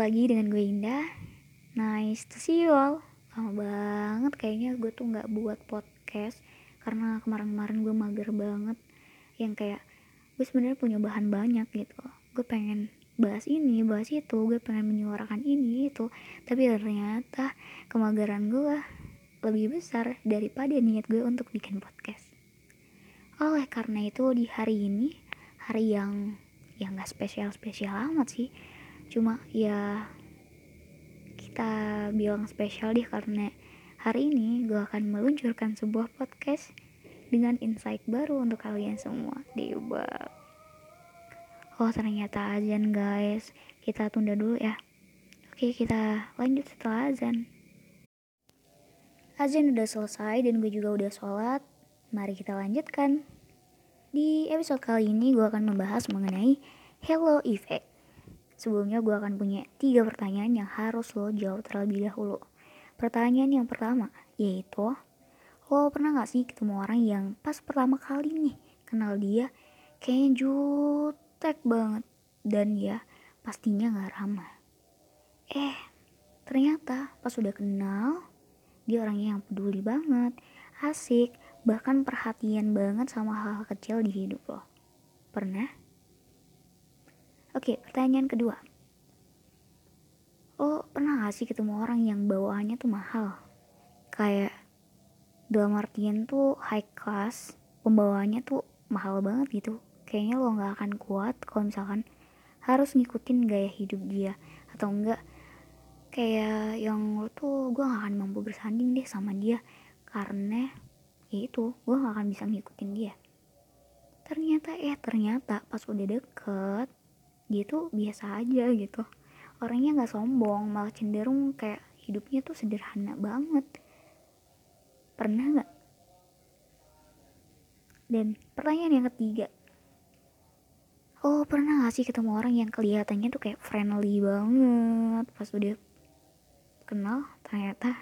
lagi dengan gue Indah. Nice to see you all. Lama banget kayaknya gue tuh gak buat podcast Karena kemarin-kemarin gue mager banget. Yang kayak gue sebenarnya punya bahan banyak gitu. Gue pengen bahas ini, bahas itu. Gue pengen menyuarakan ini, itu Tapi ternyata kemageran gue lebih besar daripada niat gue untuk bikin podcast. Oleh karena itu di hari ini Hari yang yang gak spesial-spesial amat sih cuma ya kita bilang spesial deh karena hari ini gue akan meluncurkan sebuah podcast dengan insight baru untuk kalian semua. Dewa Oh ternyata azan guys. Kita tunda dulu ya. Oke kita lanjut setelah azan. Azan udah selesai dan gue juga udah sholat. Mari kita lanjutkan. Di episode kali ini gue akan membahas mengenai Hello Effect Sebelumnya gue akan punya tiga pertanyaan yang harus lo jawab terlebih dahulu. Pertanyaan yang pertama yaitu, lo pernah gak sih ketemu orang yang pas pertama kali nih kenal dia kayaknya jutek banget dan ya pastinya gak ramah. Eh, ternyata pas udah kenal, dia orangnya yang peduli banget, asik, bahkan perhatian banget sama hal-hal kecil di hidup lo. Pernah? Oke, pertanyaan kedua. Lo pernah gak sih ketemu orang yang bawaannya tuh mahal? Kayak dalam artian tuh high class, pembawaannya tuh mahal banget gitu. Kayaknya lo gak akan kuat kalau misalkan harus ngikutin gaya hidup dia atau enggak kayak yang lo tuh gue gak akan mampu bersanding deh sama dia karena ya itu gue gak akan bisa ngikutin dia ternyata eh ternyata pas udah deket dia tuh biasa aja gitu. Orangnya nggak sombong malah cenderung kayak hidupnya tuh sederhana banget. Pernah nggak? Dan pertanyaan yang ketiga. Oh pernah gak sih ketemu orang yang kelihatannya tuh kayak friendly banget? Pas udah kenal ternyata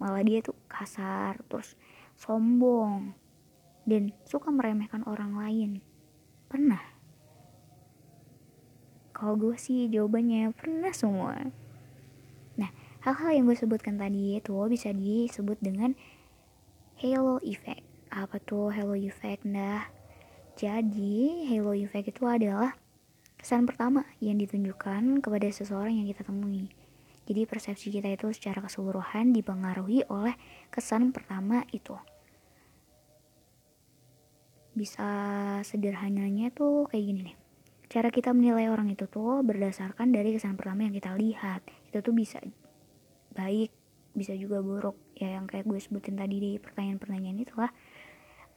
malah dia tuh kasar terus sombong dan suka meremehkan orang lain. Pernah kalau gue sih jawabannya pernah semua. Nah, hal-hal yang gue sebutkan tadi itu bisa disebut dengan halo effect. Apa tuh halo effect? Nah, jadi halo effect itu adalah kesan pertama yang ditunjukkan kepada seseorang yang kita temui. Jadi persepsi kita itu secara keseluruhan dipengaruhi oleh kesan pertama itu. Bisa sederhananya tuh kayak gini nih cara kita menilai orang itu tuh berdasarkan dari kesan pertama yang kita lihat. Itu tuh bisa baik bisa juga buruk. Ya yang kayak gue sebutin tadi di pertanyaan-pertanyaan itu lah.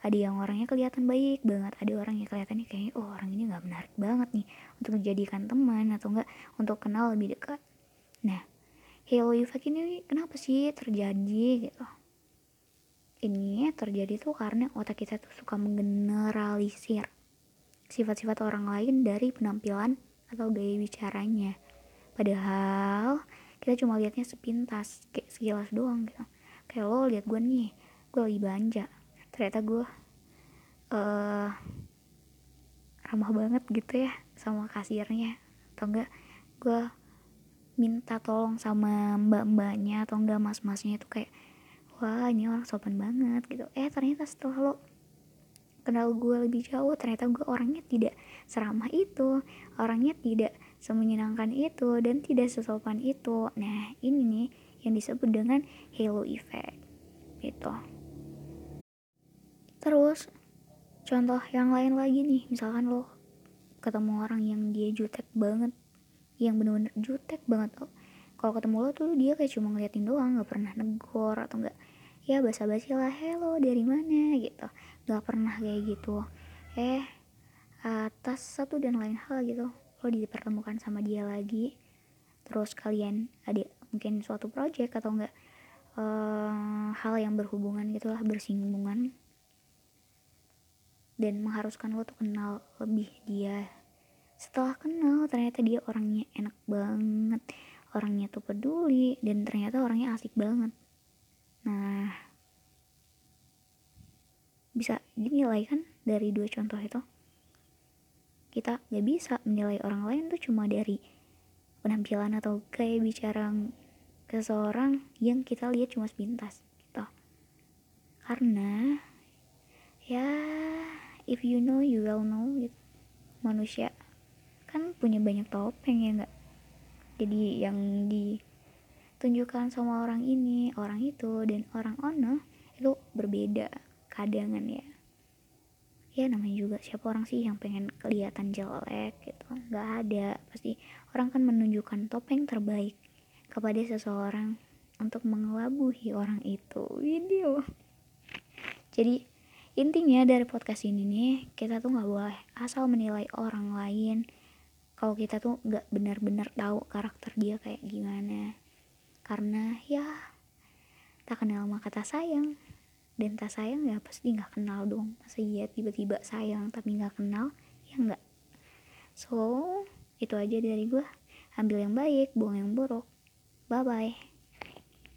Ada yang orangnya kelihatan baik banget ada orang yang kelihatannya kayak oh orang ini nggak menarik banget nih untuk menjadikan teman atau enggak untuk kenal lebih dekat. Nah halo effect ini kenapa sih terjadi? gitu. Ini terjadi tuh karena otak kita tuh suka menggeneralisir sifat-sifat orang lain dari penampilan atau gaya bicaranya. Padahal kita cuma lihatnya sepintas, kayak sekilas doang gitu. Kayak lo lihat gue nih, gue lagi belanja. Ternyata gue uh, ramah banget gitu ya sama kasirnya. Atau enggak gue minta tolong sama mbak-mbaknya atau enggak mas-masnya itu kayak wah ini orang sopan banget gitu eh ternyata setelah lo kenal gue lebih jauh ternyata gue orangnya tidak seramah itu orangnya tidak semenyenangkan itu dan tidak sesopan itu. Nah ini nih yang disebut dengan halo effect gitu. Terus contoh yang lain lagi nih misalkan lo ketemu orang yang dia jutek banget yang bener-bener jutek banget oh. Kalau ketemu lo tuh dia kayak cuma ngeliatin doang nggak pernah negor atau enggak ya basa-basi lah hello dari mana? Gitu. Gak pernah kayak gitu. Eh atas satu dan lain hal gitu lo dipertemukan sama dia lagi terus kalian ada mungkin suatu project atau enggak uh, hal yang berhubungan gitulah bersinggungan dan mengharuskan lo tuh kenal lebih dia. Setelah kenal ternyata dia orangnya enak banget orangnya tuh peduli dan ternyata orangnya asik banget Nah, bisa dinilai kan dari dua contoh itu. Kita gak bisa menilai orang lain tuh cuma dari penampilan atau kayak bicara ke seseorang yang kita lihat cuma sepintas gitu. Karena ya if you know you will know gitu. Manusia kan punya banyak topeng ya nggak? Jadi yang ditunjukkan sama orang ini orang itu dan orang ono itu berbeda kadangan ya. Ya namanya juga siapa orang sih yang pengen kelihatan jelek gitu? Nggak ada. Pasti orang kan menunjukkan topeng terbaik kepada seseorang untuk mengelabuhi orang itu. Video jadi intinya dari podcast ini nih kita tuh nggak boleh asal menilai orang lain kalau kita tuh nggak benar-benar tahu karakter dia kayak gimana karena ya tak kenal maka tak sayang. Dan tak sayang ya pasti nggak kenal dong. Masa iya tiba-tiba sayang tapi nggak kenal ya nggak. So itu aja dari gue ambil yang baik buang yang buruk. Bye bye